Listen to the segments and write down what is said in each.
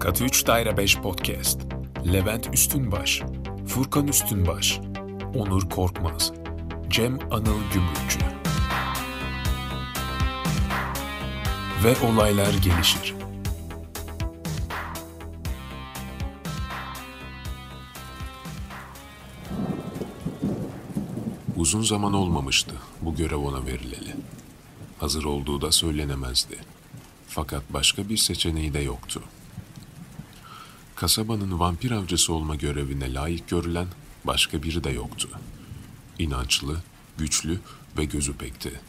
Katı 3 Daire 5 Podcast Levent Üstünbaş Furkan Üstünbaş Onur Korkmaz Cem Anıl Gümrükçü Ve olaylar gelişir. Uzun zaman olmamıştı bu görev ona verileli. Hazır olduğu da söylenemezdi. Fakat başka bir seçeneği de yoktu. Kasabanın vampir avcısı olma görevine layık görülen başka biri de yoktu. İnançlı, güçlü ve gözü pekti.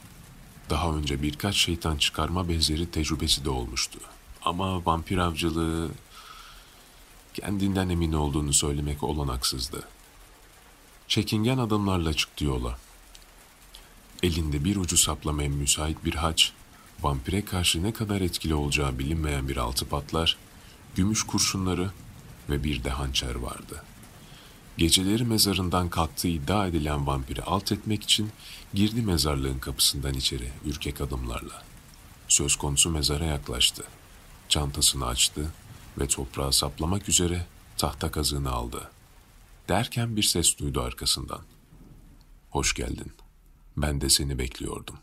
Daha önce birkaç şeytan çıkarma benzeri tecrübesi de olmuştu. Ama vampir avcılığı kendinden emin olduğunu söylemek olanaksızdı. Çekingen adımlarla çıktı yola. Elinde bir ucu saplamaya müsait bir haç, vampire karşı ne kadar etkili olacağı bilinmeyen bir altı patlar, gümüş kurşunları ve bir de hançer vardı. Geceleri mezarından kalktığı iddia edilen vampiri alt etmek için girdi mezarlığın kapısından içeri ürkek adımlarla. Söz konusu mezara yaklaştı. Çantasını açtı ve toprağa saplamak üzere tahta kazığını aldı. Derken bir ses duydu arkasından. Hoş geldin. Ben de seni bekliyordum.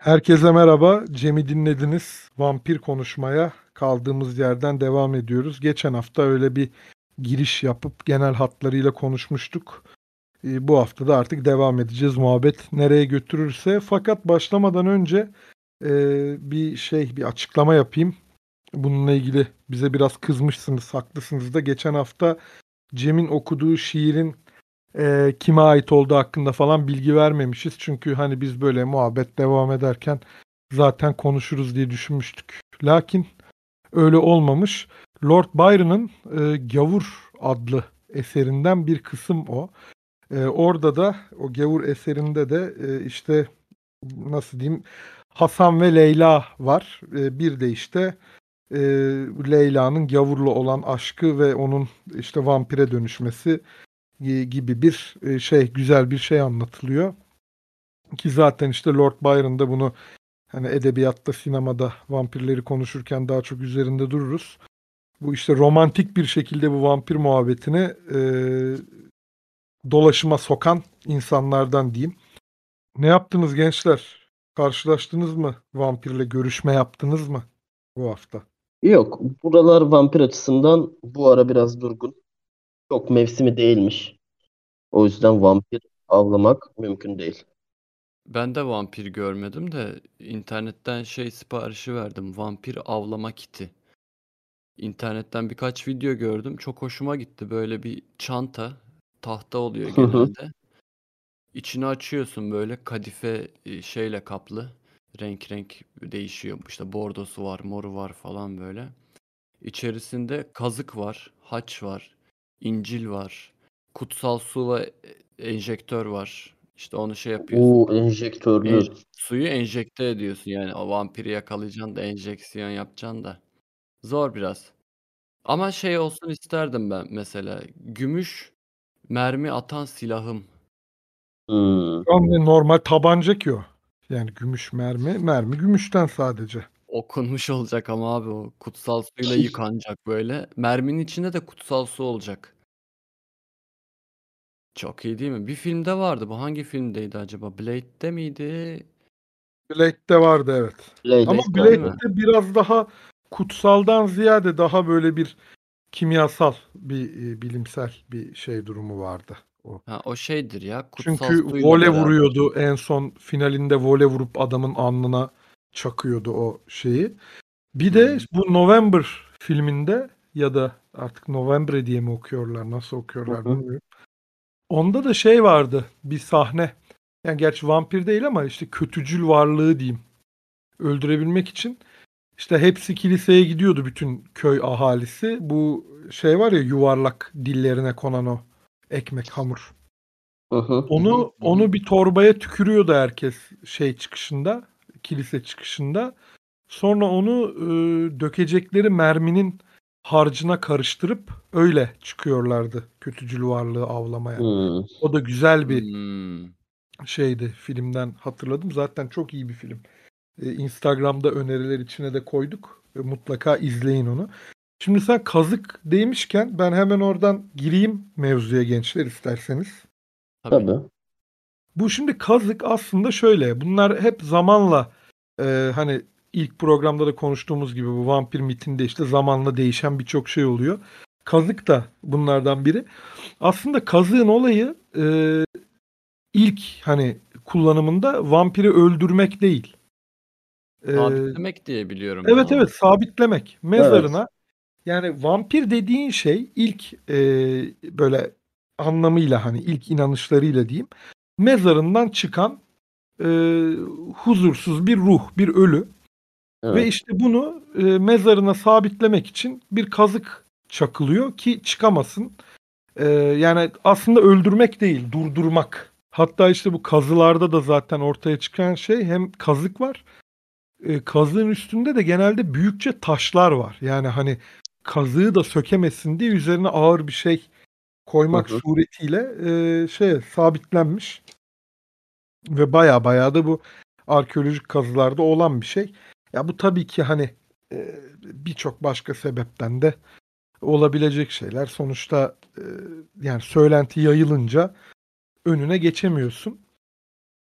Herkese merhaba. Cem'i dinlediniz. Vampir konuşmaya kaldığımız yerden devam ediyoruz. Geçen hafta öyle bir giriş yapıp genel hatlarıyla konuşmuştuk. Ee, bu hafta da artık devam edeceğiz. Muhabbet nereye götürürse. Fakat başlamadan önce e, bir şey, bir açıklama yapayım. Bununla ilgili bize biraz kızmışsınız, haklısınız da. Geçen hafta Cem'in okuduğu şiirin e, kime ait olduğu hakkında falan bilgi vermemişiz. Çünkü hani biz böyle muhabbet devam ederken zaten konuşuruz diye düşünmüştük. Lakin öyle olmamış. Lord Byron'ın e, Gavur adlı eserinden bir kısım o. E, orada da o Gavur eserinde de e, işte nasıl diyeyim Hasan ve Leyla var. E, bir de işte e, Leyla'nın Gavur'la olan aşkı ve onun işte vampire dönüşmesi gibi bir e, şey güzel bir şey anlatılıyor. Ki zaten işte Lord Byron da bunu hani edebiyatta, sinemada vampirleri konuşurken daha çok üzerinde dururuz. Bu işte romantik bir şekilde bu vampir muhabbetini e, dolaşıma sokan insanlardan diyeyim. Ne yaptınız gençler? Karşılaştınız mı? Vampirle görüşme yaptınız mı bu hafta? Yok. Buralar vampir açısından bu ara biraz durgun. Çok mevsimi değilmiş. O yüzden vampir avlamak mümkün değil. Ben de vampir görmedim de internetten şey siparişi verdim. Vampir avlama kiti. İnternetten birkaç video gördüm. Çok hoşuma gitti. Böyle bir çanta, tahta oluyor Hı hı. genelde. İçini açıyorsun böyle kadife e, şeyle kaplı. Renk renk değişiyor. İşte bordosu var, moru var falan böyle. İçerisinde kazık var, haç var, incil var, kutsal su ve e, enjektör var. İşte onu şey yapıyorsun. Oo enjektörlü. En- suyu enjekte ediyorsun yani o vampiri yakalayacaksın da enjeksiyon yapacaksın da. Zor biraz. Ama şey olsun isterdim ben mesela. Gümüş mermi atan silahım. Hmm. Normal tabanca ki o. Yani gümüş mermi. Mermi gümüşten sadece. Okunmuş olacak ama abi o kutsal suyla yıkanacak böyle. Merminin içinde de kutsal su olacak. Çok iyi değil mi? Bir filmde vardı. Bu hangi filmdeydi acaba? Blade'de miydi? Blade'de vardı evet. Blade Ama Blade'de biraz daha kutsaldan ziyade daha böyle bir kimyasal bir e, bilimsel bir şey durumu vardı. O. Ha o şeydir ya. Kutsal Çünkü suyla vole beraber. vuruyordu en son finalinde vole vurup adamın alnına çakıyordu o şeyi. Bir de bu November filminde ya da artık November diye mi okuyorlar nasıl okuyorlar bilmiyorum. Onda da şey vardı bir sahne. Yani gerçi vampir değil ama işte kötücül varlığı diyeyim. Öldürebilmek için işte hepsi kiliseye gidiyordu bütün köy ahalisi. Bu şey var ya yuvarlak dillerine konan o ekmek hamur. Onu onu bir torbaya tükürüyordu herkes şey çıkışında, kilise çıkışında. Sonra onu e, dökecekleri merminin harcına karıştırıp öyle çıkıyorlardı kötücül varlığı avlamaya. Hmm. O da güzel bir Hmm. şeydi filmden hatırladım. Zaten çok iyi bir film. E, Instagram'da öneriler içine de koyduk. E, Mutlaka izleyin onu. Şimdi sen kazık demişken ben hemen oradan gireyim mevzuya gençler isterseniz. Tabii. Tabii. Bu şimdi kazık aslında şöyle. Bunlar hep zamanla e, hani ilk programda da konuştuğumuz gibi bu vampir mitinde işte zamanla değişen birçok şey oluyor. Kazık da bunlardan biri. Aslında kazığın olayı e, ilk hani kullanımında vampiri öldürmek değil. E, Sabitlemek diye biliyorum. Evet ama. evet sabitlemek mezarına. Yani vampir dediğin şey ilk e, böyle anlamıyla hani ilk inanışlarıyla diyeyim mezarından çıkan e, huzursuz bir ruh, bir ölü Evet. ve işte bunu e, mezarına sabitlemek için bir kazık çakılıyor ki çıkamasın. E, yani aslında öldürmek değil, durdurmak. Hatta işte bu kazılarda da zaten ortaya çıkan şey hem kazık var. E, kazığın üstünde de genelde büyükçe taşlar var. Yani hani kazığı da sökemesin diye üzerine ağır bir şey koymak Hı hı. suretiyle e, şey sabitlenmiş. Ve baya baya da bu arkeolojik kazılarda olan bir şey. Ya bu tabii ki hani e, birçok başka sebepten de olabilecek şeyler. Sonuçta e, yani söylenti yayılınca önüne geçemiyorsun.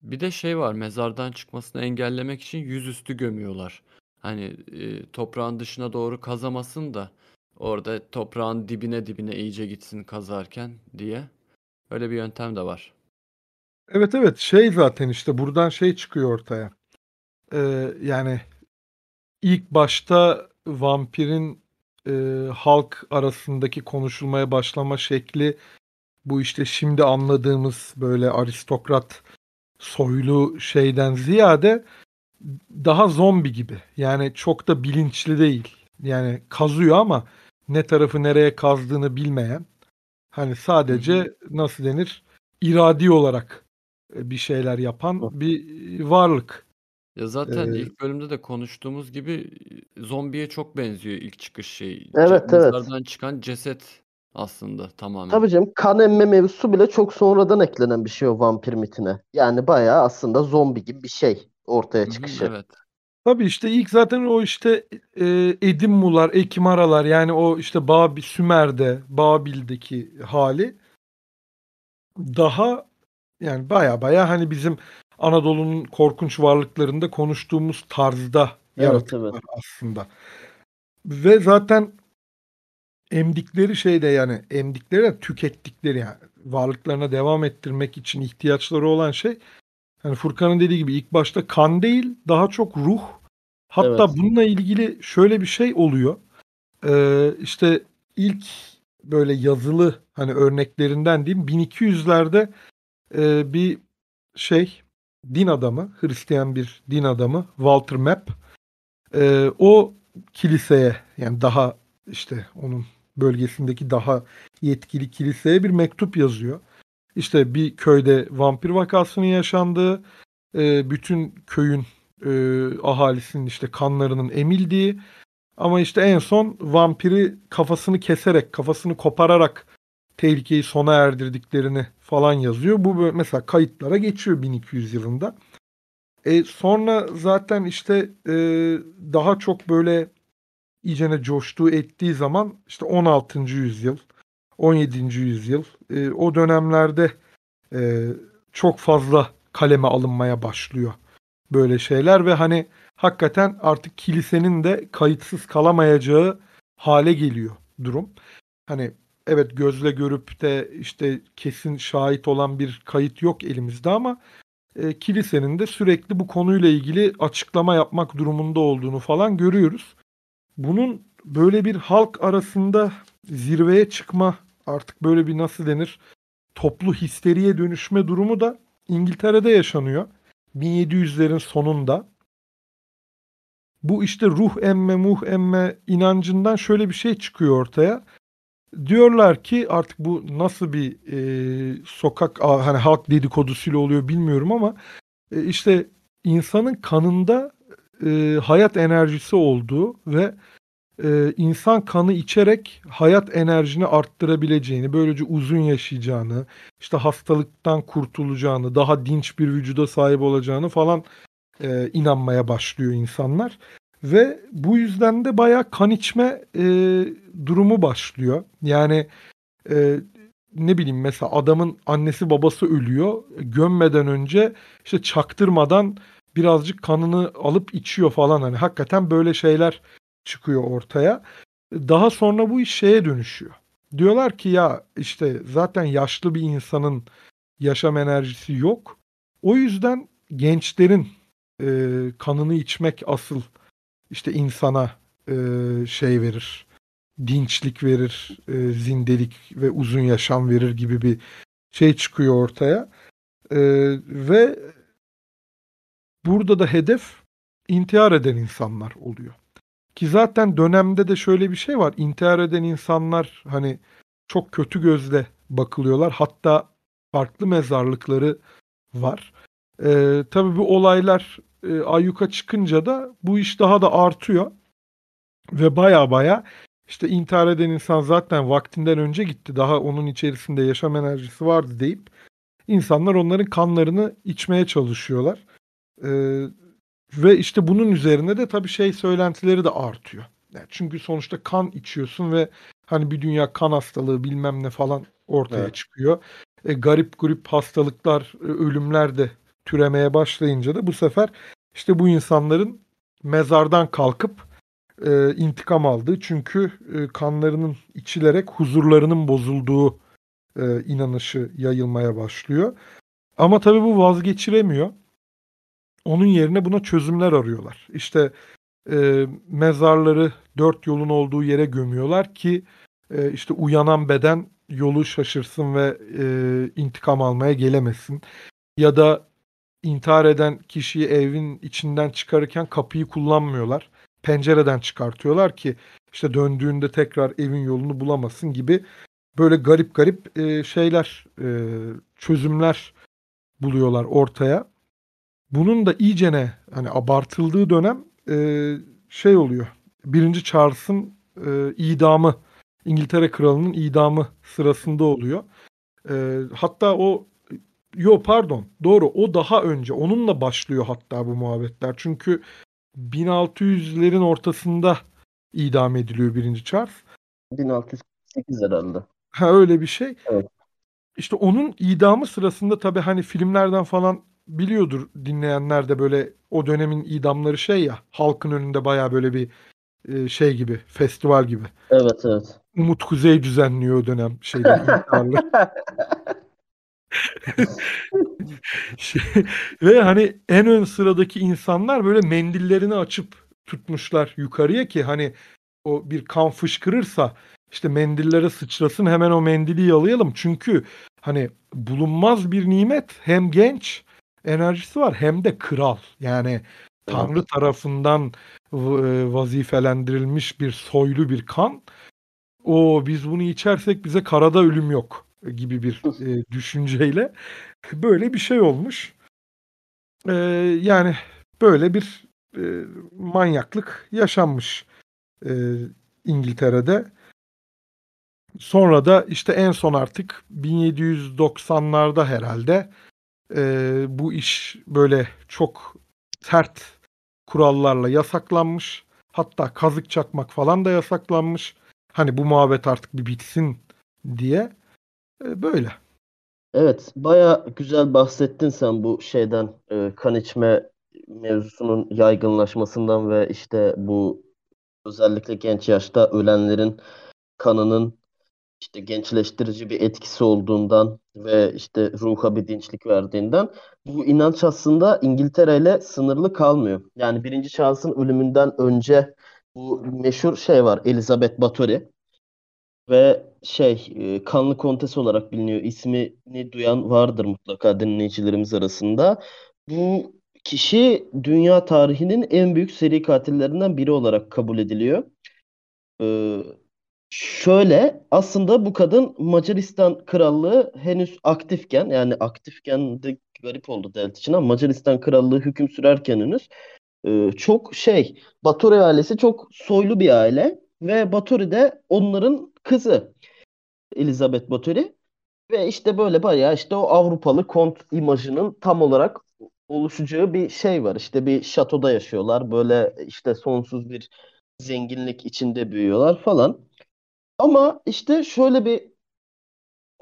Bir de şey var mezardan çıkmasını engellemek için yüzüstü gömüyorlar. Hani e, toprağın dışına doğru kazamasın da orada toprağın dibine dibine iyice gitsin kazarken diye. Öyle bir yöntem de var. Evet evet şey zaten işte buradan şey çıkıyor ortaya. E, yani ilk başta vampirin e, halk arasındaki konuşulmaya başlama şekli bu işte şimdi anladığımız böyle aristokrat soylu şeyden ziyade daha zombi gibi. Yani çok da bilinçli değil. Yani kazıyor ama ne tarafı nereye kazdığını bilmeyen. Hani sadece nasıl denir? iradi olarak e, bir şeyler yapan bir varlık. Ya zaten Ee, ilk bölümde de konuştuğumuz gibi e, zombiye çok benziyor ilk çıkış şeyi. Evet, Ce- evet. Mezardan çıkan ceset aslında tamamen. Tabii canım kan emme mevzusu bile çok sonradan eklenen bir şey o vampir mitine. Yani bayağı aslında zombi gibi bir şey ortaya Hı hı, çıkışı. Evet. Tabii işte ilk zaten o işte e, Edimmular, Ekimaralar yani o işte Babil, Sümer'de, Babil'deki hali daha yani baya baya hani bizim Anadolu'nun korkunç varlıklarında konuştuğumuz tarzda Evet, yaratıklar evet. aslında. Ve zaten emdikleri şeyde yani emdikleri de tükettikleri yani varlıklarına devam ettirmek için ihtiyaçları olan şey hani Furkan'ın dediği gibi ilk başta kan değil daha çok ruh. Hatta Evet. bununla ilgili şöyle bir şey oluyor. Ee, işte ilk böyle yazılı hani örneklerinden diyeyim 1200'lerde e, bir şey din adamı Hristiyan bir din adamı Walter Map e, o kiliseye yani daha işte onun bölgesindeki daha yetkili kiliseye bir mektup yazıyor. İşte bir köyde vampir vakasının yaşandığı, e, bütün köyün e, ahalisinin işte kanlarının emildiği ama işte en son vampiri kafasını keserek, kafasını kopararak tehlikeyi sona erdirdiklerini falan yazıyor. Bu böyle mesela kayıtlara geçiyor 1200 yılında. E, sonra zaten işte e, daha çok böyle iyicene coştuğu ettiği zaman işte 16. yüzyıl, 17. yüzyıl e, o dönemlerde e, çok fazla kaleme alınmaya başlıyor böyle şeyler ve hani hakikaten artık kilisenin de kayıtsız kalamayacağı hale geliyor durum. Hani evet gözle görüp de işte kesin şahit olan bir kayıt yok elimizde ama e, kilisenin de sürekli bu konuyla ilgili açıklama yapmak durumunda olduğunu falan görüyoruz. Bunun böyle bir halk arasında zirveye çıkma artık böyle bir nasıl denir toplu histeriye dönüşme durumu da İngiltere'de yaşanıyor. 1700'lerin sonunda. Bu işte ruh emme muh emme inancından şöyle bir şey çıkıyor ortaya. Diyorlar ki artık bu nasıl bir e, sokak hani halk dedikodusuyla oluyor bilmiyorum ama e, işte insanın kanında e, hayat enerjisi olduğu ve e, insan kanı içerek hayat enerjini arttırabileceğini, böylece uzun yaşayacağını, işte hastalıktan kurtulacağını, daha dinç bir vücuda sahip olacağını falan e, inanmaya başlıyor insanlar. Ve bu yüzden de bayağı kan içme e, durumu başlıyor. Yani e, ne bileyim mesela adamın annesi babası ölüyor. Gömmeden önce işte çaktırmadan birazcık kanını alıp içiyor falan. Hani hakikaten böyle şeyler çıkıyor ortaya. Daha sonra bu iş şeye dönüşüyor. Diyorlar ki ya işte zaten yaşlı bir insanın yaşam enerjisi yok. O yüzden gençlerin e, kanını içmek asıl işte insana e, şey verir. Dinçlik verir, e, zindelik ve uzun yaşam verir gibi bir şey çıkıyor ortaya. E, ve burada da hedef intihar eden insanlar oluyor. Ki zaten dönemde de şöyle bir şey var. İntihar eden insanlar hani çok kötü gözle bakılıyorlar. Hatta farklı mezarlıkları var. Ee, tabii bu olaylar e, ayyuka çıkınca da bu iş daha da artıyor. Ve baya baya işte intihar eden insan zaten vaktinden önce gitti. Daha onun içerisinde yaşam enerjisi vardı deyip insanlar onların kanlarını içmeye çalışıyorlar. Ee, ve işte bunun üzerine de tabii şey söylentileri de artıyor. Yani çünkü sonuçta kan içiyorsun ve hani bir dünya kan hastalığı bilmem ne falan ortaya Evet. çıkıyor. E, garip grup hastalıklar, e, ölümler de türemeye başlayınca da bu sefer işte bu insanların mezardan kalkıp e, intikam aldığı çünkü e, kanlarının içilerek huzurlarının bozulduğu e, inanışı yayılmaya başlıyor. Ama tabii bu vazgeçiremiyor. Onun yerine buna çözümler arıyorlar. İşte e, mezarları dört yolun olduğu yere gömüyorlar ki e, işte uyanan beden yolu şaşırsın ve e, intikam almaya gelemesin. Ya da intihar eden kişiyi evin içinden çıkarırken kapıyı kullanmıyorlar. Pencereden çıkartıyorlar ki işte döndüğünde tekrar evin yolunu bulamasın gibi böyle garip garip e, şeyler, e, çözümler buluyorlar ortaya. Bunun da iyicene hani abartıldığı dönem e, şey oluyor. Birinci Charles'ın e, idamı, İngiltere Kralı'nın idamı sırasında oluyor. E, hatta o Yo pardon doğru o daha önce onunla başlıyor hatta bu muhabbetler. Çünkü 1600'lerin ortasında idam ediliyor birinci Charles. 1608 herhalde. Ha öyle bir şey. Evet. İşte onun idamı sırasında tabii hani filmlerden falan biliyordur dinleyenler de böyle o dönemin idamları şey ya halkın önünde baya böyle bir e, şey gibi festival gibi. Evet evet. Umut Kuzey düzenliyor o dönem intiharları. Şey, ve hani en ön sıradaki insanlar böyle mendillerini açıp tutmuşlar yukarıya ki hani o bir kan fışkırırsa işte mendillere sıçrasın hemen o mendili yalayalım. Çünkü hani bulunmaz bir nimet hem genç enerjisi var hem de kral. Yani Tanrı tarafından v- vazifelendirilmiş bir soylu bir kan. O biz bunu içersek bize karada ölüm yok gibi bir e, düşünceyle böyle bir şey olmuş. Ee, yani böyle bir e, manyaklık yaşanmış e, İngiltere'de. Sonra da işte en son artık 1790'larda herhalde e, bu iş böyle çok sert kurallarla yasaklanmış. Hatta kazık çakmak falan da yasaklanmış. Hani bu muhabbet artık bir bitsin diye. E, böyle. Evet, baya güzel bahsettin sen bu şeyden e, kan içme mevzusunun yaygınlaşmasından ve işte bu özellikle genç yaşta ölenlerin kanının işte gençleştirici bir etkisi olduğundan ve işte ruha bir dinçlik verdiğinden bu inanç aslında İngiltere ile sınırlı kalmıyor. Yani birinci Charles'ın ölümünden önce bu meşhur şey var Elizabeth Bathory ve şey e, Kanlı Kontes olarak biliniyor. İsmini duyan vardır mutlaka dinleyicilerimiz arasında. Bu kişi dünya tarihinin en büyük seri katillerinden biri olarak kabul ediliyor. Ee, şöyle aslında bu kadın Macaristan Krallığı henüz aktifken yani aktifken de garip oldu devlet için ama Macaristan Krallığı hüküm sürerken henüz e, çok şey Bathory ailesi çok soylu bir aile ve Bathory de onların kızı Elizabeth Bathory ve işte böyle bayağı işte o Avrupalı kont imajının tam olarak oluşacağı bir şey var. İşte bir şatoda yaşıyorlar. Böyle işte sonsuz bir zenginlik içinde büyüyorlar falan. Ama işte şöyle bir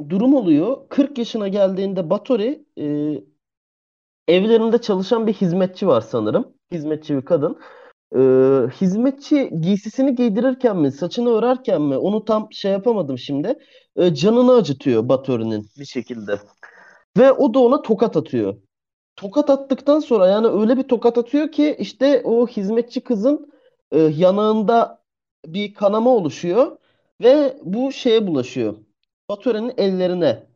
durum oluyor. 40 yaşına geldiğinde Batory e, evlerinde çalışan bir hizmetçi var sanırım. Hizmetçi bir kadın. E, hizmetçi giysisini giydirirken mi, saçını örerken mi onu tam şey yapamadım şimdi. E, canını acıtıyor Batory'nin bir şekilde. Ve o da ona tokat atıyor. Tokat attıktan sonra yani öyle bir tokat atıyor ki işte o hizmetçi kızın e, yanağında bir kanama oluşuyor ve bu şeye bulaşıyor. Batory'nin ellerine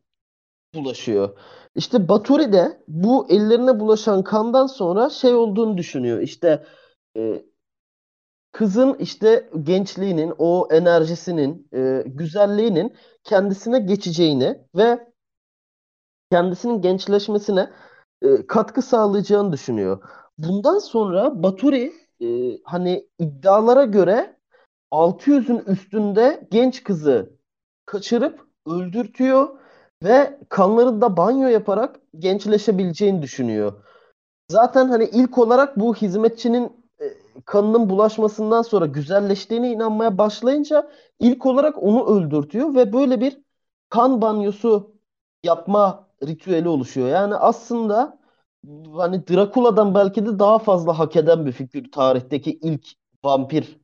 bulaşıyor. İşte Batory de bu ellerine bulaşan kandan sonra şey olduğunu düşünüyor. İşte e, kızın işte gençliğinin, o enerjisinin, e, güzelliğinin kendisine geçeceğini ve kendisinin gençleşmesine e, katkı sağlayacağını düşünüyor. Bundan sonra Baturi e, hani iddialara göre 600'ün üstünde genç kızı kaçırıp öldürtüyor ve kanlarında banyo yaparak gençleşebileceğini düşünüyor. Zaten hani ilk olarak bu hizmetçinin e, kanının bulaşmasından sonra güzelleştiğine inanmaya başlayınca ilk olarak onu öldürtüyor ve böyle bir kan banyosu yapma ritüeli oluşuyor. Yani aslında hani Drakula'dan belki de daha fazla hak eden bir figür tarihteki ilk vampir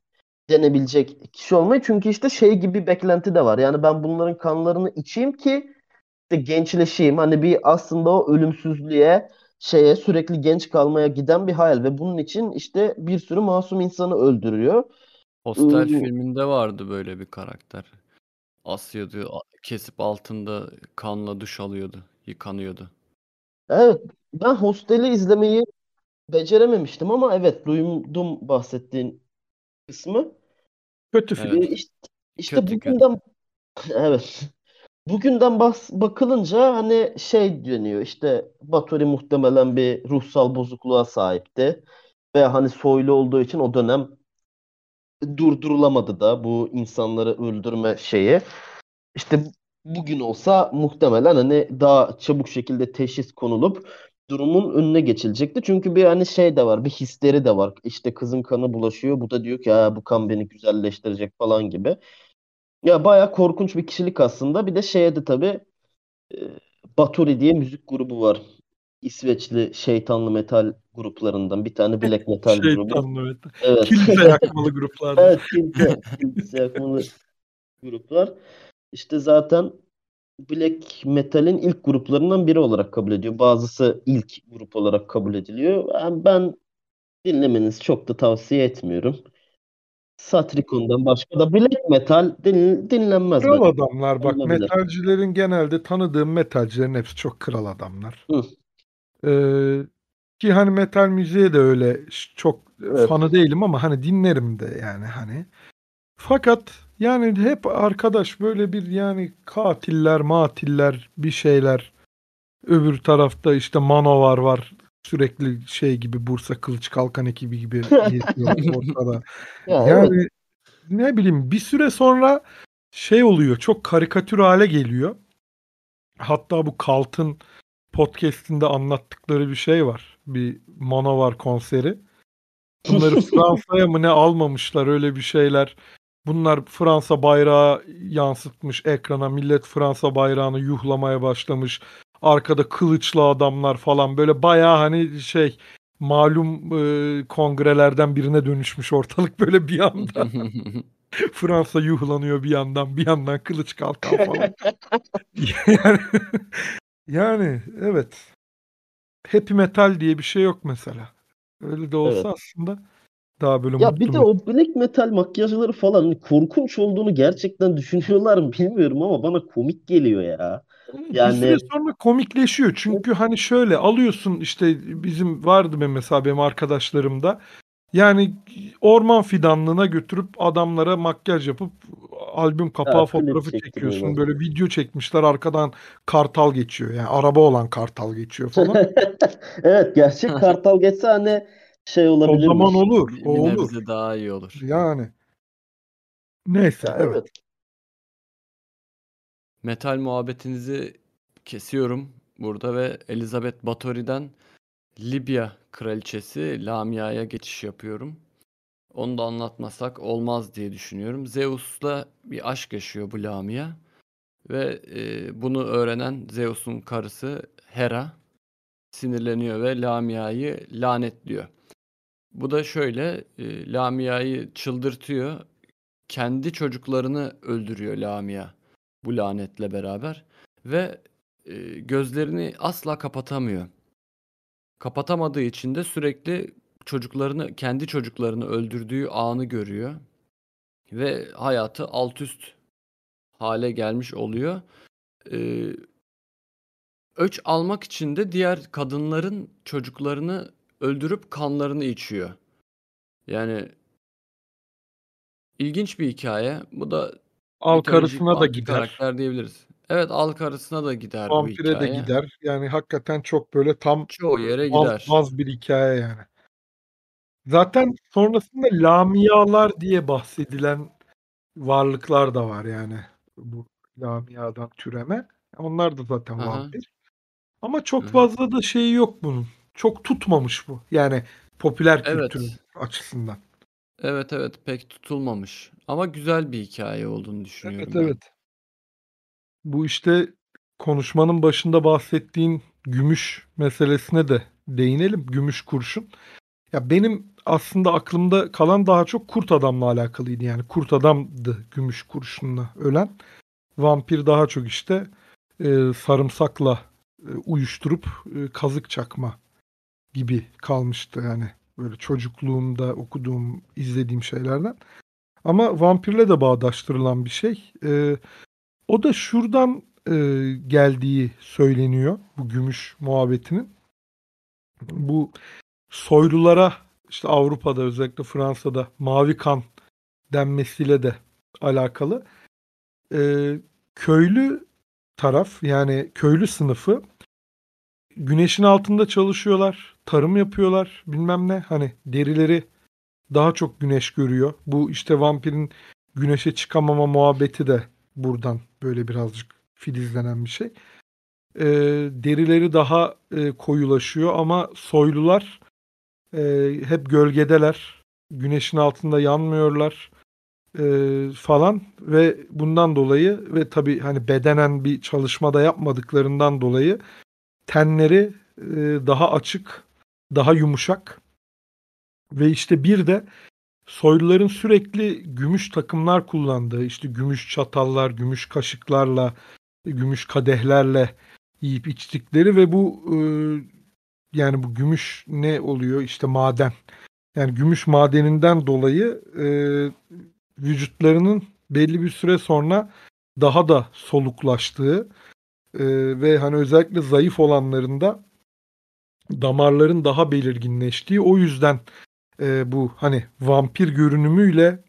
denebilecek kişi olmayı. Çünkü işte şey gibi beklenti de var. Yani ben bunların kanlarını içeyim ki işte gençleşeyim. Hani bir aslında o ölümsüzlüğe şeye sürekli genç kalmaya giden bir hayal ve bunun için işte bir sürü masum insanı öldürüyor. Hostel Iı, filminde vardı böyle bir karakter. Asıyordu, kesip altında kanla duş alıyordu, yıkanıyordu. Evet, ben Hostel'i izlemeyi becerememiştim ama evet duydum bahsettiğin kısmı. Kötü Evet. film. Ee, işte, işte Kötü, kötü. bugünden evet. Bugünden bas bakılınca hani şey deniyor işte Batory muhtemelen bir ruhsal bozukluğa sahipti ve hani soylu olduğu için o dönem durdurulamadı da bu insanları öldürme şeyi. İşte bugün olsa muhtemelen hani daha çabuk şekilde teşhis konulup durumun önüne geçilecekti. Çünkü bir hani şey de var, bir histeri de var. İşte kızın kanı bulaşıyor. Bu da diyor ki ha, bu kan beni güzelleştirecek falan gibi. Ya bayağı korkunç bir kişilik aslında. Bir de şeye de tabii e, Bathory diye müzik grubu var. İsveçli şeytanlı metal gruplarından bir tane black metal grubu. Şeytanlı evet. Evet. Kilise yakmalı gruplardan. Evet, kilise, kilise yakmalı gruplar. İşte zaten black metal'in ilk gruplarından biri olarak kabul ediyor. Bazısı ilk grup olarak kabul ediliyor. Yani ben dinlemenizi çok da tavsiye etmiyorum. Satrikon'dan başka da black metal din- dinlenmez Kral bence. adamlar bak Olabilir. metalcilerin genelde tanıdığım metalcilerin hepsi çok kral adamlar. Hı. Ee, ki hani metal müziğe de öyle çok Evet. fanı değilim ama hani dinlerim de yani hani. Fakat yani hep arkadaş böyle bir yani katiller, matiller, bir şeyler. Öbür tarafta işte Manovar var. Sürekli şey gibi Bursa Kılıç Kalkan ekibi gibi ortada. Ya evet. Yani ne bileyim bir süre sonra şey oluyor çok karikatür hale geliyor. Hatta bu Kalt'ın podcast'inde anlattıkları bir şey var. Bir Manovar konseri. Bunları Fransa'ya mı ne almamışlar öyle bir şeyler. Bunlar Fransa bayrağı yansıtmış ekrana. Millet Fransa bayrağını yuhlamaya başlamış. Arkada kılıçlı adamlar falan böyle bayağı hani şey malum e, kongrelerden birine dönüşmüş ortalık böyle bir anda. Fransa yuhlanıyor bir yandan, bir yandan kılıç kalkan falan. yani, yani evet. Happy metal diye bir şey yok mesela. Öyle de olsa Evet. aslında daha böyle Ya bir de o black metal makyajları falan korkunç olduğunu gerçekten düşünüyorlar mı bilmiyorum ama bana komik geliyor ya. Bir Yani süre sonra komikleşiyor. Çünkü hani şöyle alıyorsun işte bizim vardı benim mesela benim arkadaşlarımda. Yani orman fidanlığına götürüp adamlara makyaj yapıp albüm kapağı klip fotoğrafı çekiyorsun. çektiriyorlar. Böyle video çekmişler arkadan kartal geçiyor. Yani araba olan kartal geçiyor falan. Evet gerçek kartal geçse hani şey o olabilirmiş. zaman olur. O bir olur. nebze daha iyi olur. Yani. Neyse evet. evet. Metal muhabbetinizi kesiyorum burada ve Elizabeth Bathory'den Libya kraliçesi Lamia'ya geçiş yapıyorum. Onu da anlatmasak olmaz diye düşünüyorum. Zeus'la bir aşk yaşıyor bu Lamia ve e, bunu öğrenen Zeus'un karısı Hera sinirleniyor ve Lamia'yı lanetliyor. Bu da şöyle, e, Lamia'yı çıldırtıyor. Kendi çocuklarını öldürüyor Lamia bu lanetle beraber ve e, gözlerini asla kapatamıyor. Kapatamadığı için de sürekli çocuklarını, kendi çocuklarını öldürdüğü anı görüyor ve hayatı alt üst hale gelmiş oluyor. Ee, öç almak için de diğer kadınların çocuklarını öldürüp kanlarını içiyor. Yani ilginç bir hikaye. Bu da Al karısına da gider. karakter diyebiliriz. Evet, al karısına da gider bu Vampire de hikaye. gider. Yani hakikaten çok böyle tam Çoğu yere baz, gider. baz bir hikaye yani. Zaten sonrasında Lamialar diye bahsedilen varlıklar da var yani. Bu Lamia'dan türeme. Onlar da zaten hı. vampir. Ama çok fazla da şeyi yok bunun. Çok tutmamış bu. Yani popüler kültür Evet. açısından. Evet evet pek tutulmamış. Ama güzel bir hikaye olduğunu düşünüyorum Evet ben. evet. Bu işte konuşmanın başında bahsettiğin gümüş meselesine de değinelim. Gümüş kurşun. Ya benim aslında aklımda kalan daha çok kurt adamla alakalıydı. Yani kurt adamdı gümüş kurşunla ölen. Vampir daha çok işte e, sarımsakla e, uyuşturup e, kazık çakma gibi kalmıştı yani. Böyle çocukluğumda okuduğum, izlediğim şeylerden. Ama vampirle de bağdaştırılan bir şey. E, o da şuradan e, geldiği söyleniyor bu gümüş muhabbetinin. Bu soylulara işte Avrupa'da özellikle Fransa'da mavi kan denmesiyle de alakalı. Ee, köylü taraf yani köylü sınıfı güneşin altında çalışıyorlar, tarım yapıyorlar, bilmem ne. Hani derileri daha çok güneş görüyor. Bu işte vampirin güneşe çıkamama muhabbeti de buradan böyle birazcık filizlenen bir şey. Ee, derileri daha e, koyulaşıyor ama soylular e, hep gölgedeler. Güneşin altında yanmıyorlar e, falan ve bundan dolayı ve tabii hani bedenen bir çalışmada yapmadıklarından dolayı tenleri e, daha açık, daha yumuşak ve işte bir de soyluların sürekli gümüş takımlar kullandığı işte gümüş çatallar, gümüş kaşıklarla, gümüş kadehlerle yiyip içtikleri ve bu e, yani bu gümüş ne oluyor? İşte maden. Yani gümüş madeninden dolayı e, vücutlarının belli bir süre sonra daha da soluklaştığı e, ve hani özellikle zayıf olanlarında damarların daha belirginleştiği o yüzden e, bu hani vampir görünümüyle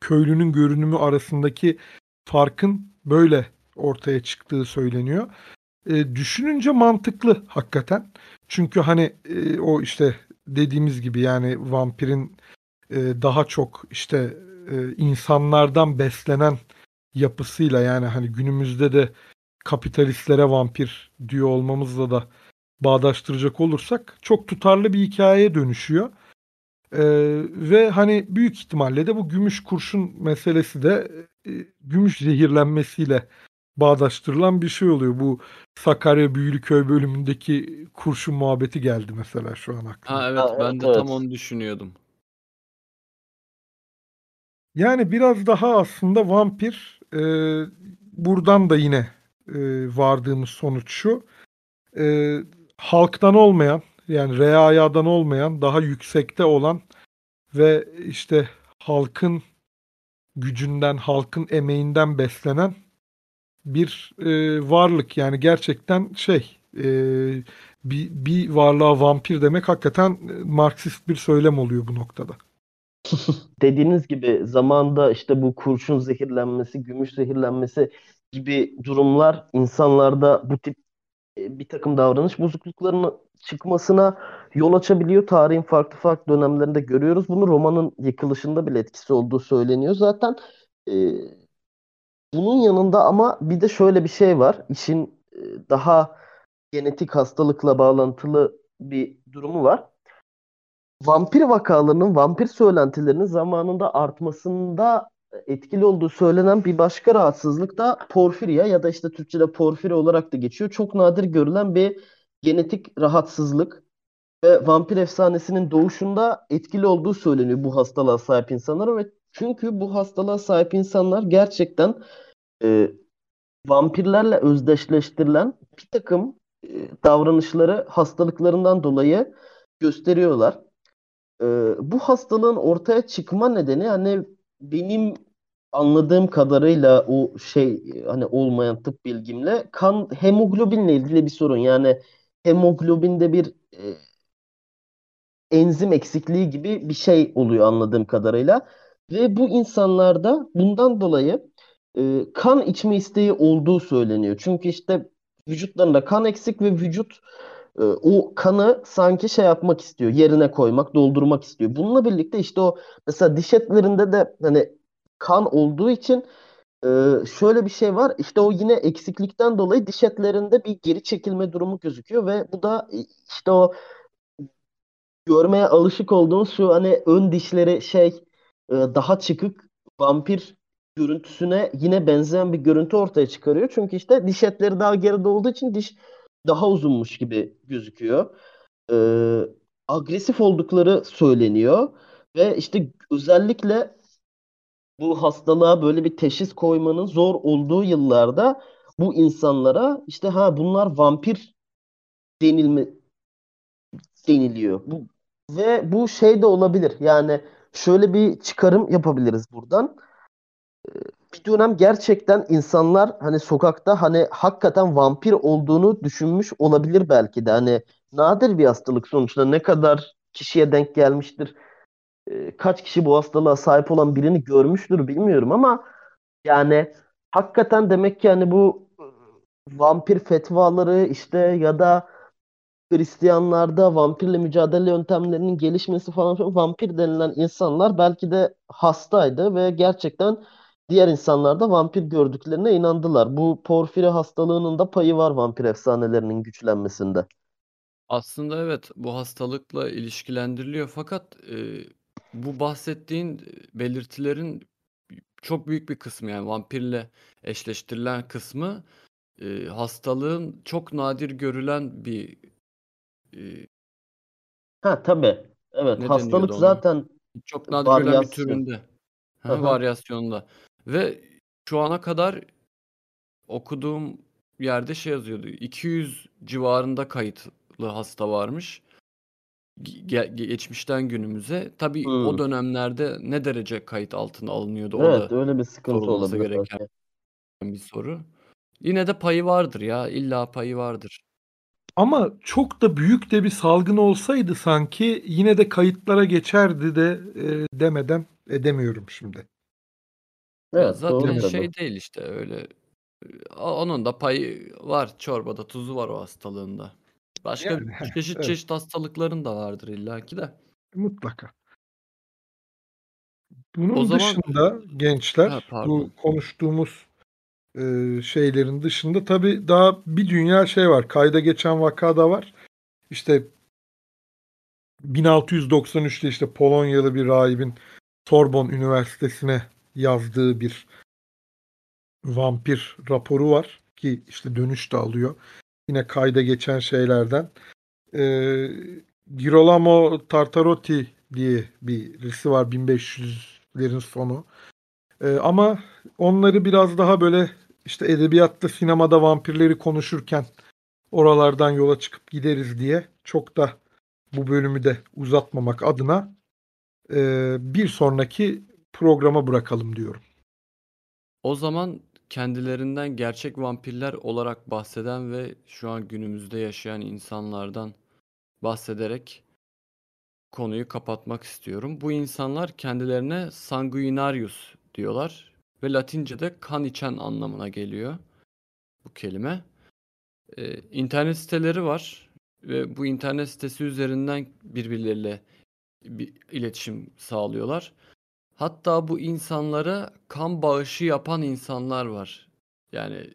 köylünün görünümü arasındaki farkın böyle ortaya çıktığı söyleniyor. E, düşününce mantıklı hakikaten. Çünkü hani e, o işte dediğimiz gibi yani vampirin e, daha çok işte e, insanlardan beslenen yapısıyla yani hani günümüzde de kapitalistlere vampir diyor olmamızla da bağdaştıracak olursak çok tutarlı bir hikayeye dönüşüyor. Ee, ve hani büyük ihtimalle de bu gümüş kurşun meselesi de e, gümüş zehirlenmesiyle bağdaştırılan bir şey oluyor. Bu Sakarya Büyülüköy bölümündeki kurşun muhabbeti geldi mesela şu an aklıma. Ha evet Ha, ben evet, de tam onu düşünüyordum. Yani biraz daha aslında vampir e, buradan da yine e, vardığımız sonuç şu. E, halktan olmayan yani reayadan olmayan daha yüksekte olan ve işte halkın gücünden, halkın emeğinden beslenen bir e, varlık. Yani gerçekten şey e, bir, bir varlığa vampir demek hakikaten Marksist bir söylem oluyor bu noktada. Dediğiniz gibi zamanda işte bu kurşun zehirlenmesi, gümüş zehirlenmesi gibi durumlar insanlarda bu tip e, bir takım davranış bozukluklarının çıkmasına yol açabiliyor. Tarihin farklı farklı dönemlerinde görüyoruz. Bunu romanın yıkılışında bile etkisi olduğu söyleniyor. Zaten e, bunun yanında ama bir de şöyle bir şey var. İşin e, daha genetik hastalıkla bağlantılı bir durumu var. Vampir vakalarının, vampir söylentilerinin zamanında artmasında etkili olduğu söylenen bir başka rahatsızlık da porfirya ya da işte Türkçe'de porfiri olarak da geçiyor. Çok nadir görülen bir genetik rahatsızlık ve vampir efsanesinin doğuşunda etkili olduğu söyleniyor bu hastalığa sahip insanlara ve çünkü bu hastalığa sahip insanlar gerçekten e, vampirlerle özdeşleştirilen bir takım e, davranışları hastalıklarından dolayı gösteriyorlar. E, bu hastalığın ortaya çıkma nedeni hani benim anladığım kadarıyla o şey hani olmayan tıp bilgimle kan hemoglobinle ilgili bir sorun. Yani hemoglobinde bir e, enzim eksikliği gibi bir şey oluyor anladığım kadarıyla. Ve bu insanlarda bundan dolayı e, kan içme isteği olduğu söyleniyor. Çünkü işte vücutlarında kan eksik ve vücut e, o kanı sanki şey yapmak istiyor, yerine koymak, doldurmak istiyor. Bununla birlikte işte o mesela diş etlerinde de hani kan olduğu için e, şöyle bir şey var. İşte o yine eksiklikten dolayı diş etlerinde bir geri çekilme durumu gözüküyor ve bu da e, işte o görmeye alışık olduğumuz şu hani ön dişleri şey e, daha çıkık vampir görüntüsüne yine benzeyen bir görüntü ortaya çıkarıyor. Çünkü işte diş etleri daha geride olduğu için diş daha uzunmuş gibi gözüküyor. Ee, agresif oldukları söyleniyor ve işte özellikle bu hastalığa böyle bir teşhis koymanın zor olduğu yıllarda bu insanlara işte ha bunlar vampir denilme deniliyor. Bu ve bu şey de olabilir. Yani şöyle bir çıkarım yapabiliriz buradan. Ee, Bir dönem gerçekten insanlar hani sokakta hani hakikaten vampir olduğunu düşünmüş olabilir belki de. Hani nadir bir hastalık sonuçta ne kadar kişiye denk gelmiştir. Ee, Kaç kişi bu hastalığa sahip olan birini görmüştür bilmiyorum ama yani hakikaten demek ki hani bu e, vampir fetvaları işte ya da Hristiyanlarda vampirle mücadele yöntemlerinin gelişmesi falan filan vampir denilen insanlar belki de hastaydı ve gerçekten diğer insanlar da vampir gördüklerine inandılar. Bu porfiri hastalığının da payı var vampir efsanelerinin güçlenmesinde. Aslında evet bu hastalıkla ilişkilendiriliyor fakat e, bu bahsettiğin belirtilerin çok büyük bir kısmı yani vampirle eşleştirilen kısmı e, hastalığın çok nadir görülen bir e, Ha tabii. Evet ne hastalık zaten Çok nadir görülen bir varyasyon. türünde. Ha, Aha. varyasyonda. Ve şu ana kadar okuduğum yerde şey yazıyordu. 200 civarında kayıtlı hasta varmış. Ge- ge- geçmişten günümüze. Tabii o dönemlerde ne derece kayıt altına alınıyordu o Evet da öyle bir sıkıntı sorulması olabilir gereken belki. bir soru. Yine de payı vardır ya. İlla payı vardır. Ama çok da büyük de bir salgın olsaydı sanki yine de kayıtlara geçerdi de e, demeden edemiyorum şimdi. Ya Evet zaten doğru tabii. şey değil işte öyle. O- Onun da payı var. Çorbada tuzu var o hastalığında. Başka Yani, çeşit evet. çeşit hastalıkların da vardır illaki de. Mutlaka. O Bunun zaman dışında Ha, gençler bu pardon. konuştuğumuz e, şeylerin dışında tabii daha bir dünya şey var. Kayda geçen vaka da var. İşte 1693'te işte Polonyalı bir rahibin Sorbon Üniversitesi'ne yazdığı bir vampir raporu var ki işte dönüş de alıyor. Yine kayda geçen şeylerden. Ee, Girolamo Tartarotti diye birisi var 1500'lerin sonu. Ee, ama onları biraz daha böyle işte edebiyatta, sinemada vampirleri konuşurken oralardan yola çıkıp gideriz diye çok da bu bölümü de uzatmamak adına e, bir sonraki programa bırakalım diyorum. O zaman kendilerinden gerçek vampirler olarak bahseden ve şu an günümüzde yaşayan insanlardan bahsederek konuyu kapatmak istiyorum. Bu insanlar kendilerine sanguinarius diyorlar ve Latince'de kan içen anlamına geliyor bu kelime. Ee, internet siteleri var ve bu internet sitesi üzerinden birbirleriyle bir iletişim sağlıyorlar. Hatta bu insanlara kan bağışı yapan insanlar var. Yani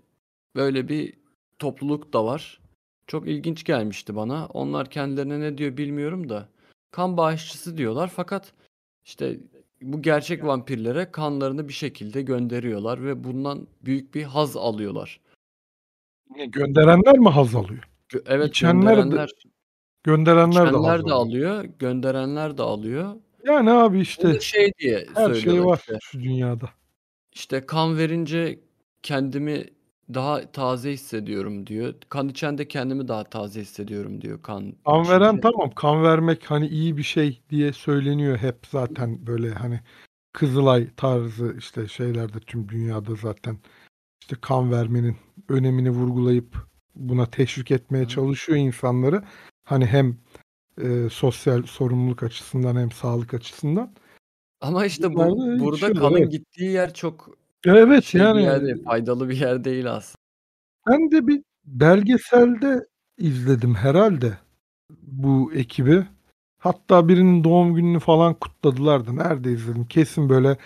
böyle bir topluluk da var. Çok ilginç gelmişti bana. Onlar kendilerine ne diyor bilmiyorum da kan bağışçısı diyorlar fakat işte bu gerçek vampirlere kanlarını bir şekilde gönderiyorlar ve bundan büyük bir haz alıyorlar. Gönderenler mi haz alıyor? Gö- Evet İçenler de- gönderenler, Gönderenler de haz içenler de alıyor. alıyor, gönderenler de alıyor. Yani abi Bunu işte da şey diye her şey var işte. şu dünyada. İşte kan verince kendimi daha taze hissediyorum diyor. Kan içende kendimi daha taze hissediyorum diyor kan Kan veren içince. tamam. Kan vermek hani iyi bir şey diye söyleniyor hep zaten böyle hani Kızılay tarzı işte şeylerde tüm dünyada zaten işte kan vermenin önemini vurgulayıp buna teşvik etmeye çalışıyor insanları. Hani hem e, sosyal sorumluluk açısından hem sağlık açısından. Ama işte bu da burada içiyorlar, kanın evet. gittiği yer çok Evet şey bir yani yer değil, faydalı bir yer değil aslında. ben de bir belgeselde izledim herhalde bu ekibi. Hatta birinin doğum gününü falan kutladılar da nerede izledim? Kesin böyle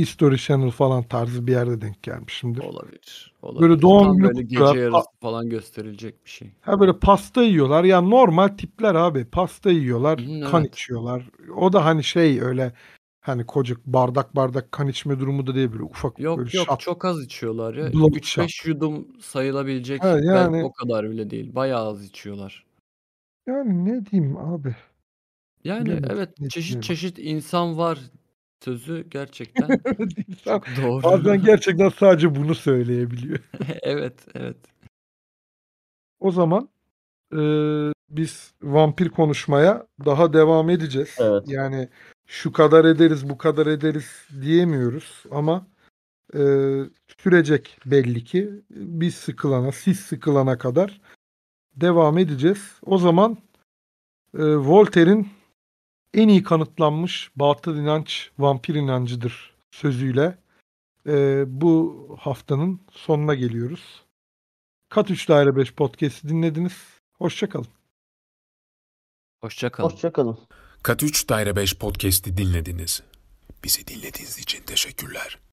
History Channel falan tarzı bir yerde denk gelmişimdir. Olabilir. Olabilir. Böyle doğum Tam günü böyle gece yarısı falan gösterilecek bir şey. Ha böyle pasta yiyorlar. Ya normal tipler abi. Pasta yiyorlar, Hı, kan evet. içiyorlar. O da hani şey öyle hani koca bardak bardak kan içme durumu da değil böyle ufak Yok böyle yok şat. çok az içiyorlar ya. Blood 3-5 yudum sayılabilecek. Ha, yani o kadar bile değil. Bayağı az içiyorlar. yani ne diyeyim abi? Yani Bilemedim evet çeşit çeşit insan var sözü gerçekten çok doğru. bazen gerçekten sadece bunu söyleyebiliyor. Evet, evet. O zaman eee, biz vampir konuşmaya daha devam edeceğiz. Evet. Yani şu kadar ederiz, bu kadar ederiz diyemiyoruz ama eee, sürecek belli ki. Biz sıkılana, siz sıkılana kadar devam edeceğiz. O zaman eee, Voltaire'in en iyi kanıtlanmış batıl inanç vampir inancıdır sözüyle eee, bu haftanın sonuna geliyoruz. Kat 3 Daire 5 podcast'i dinlediniz. Hoşçakalın. Hoşça kalın. Hoşçakalın. Kat 3 Daire 5 podcast'i dinlediniz. Bizi dinlediğiniz için teşekkürler.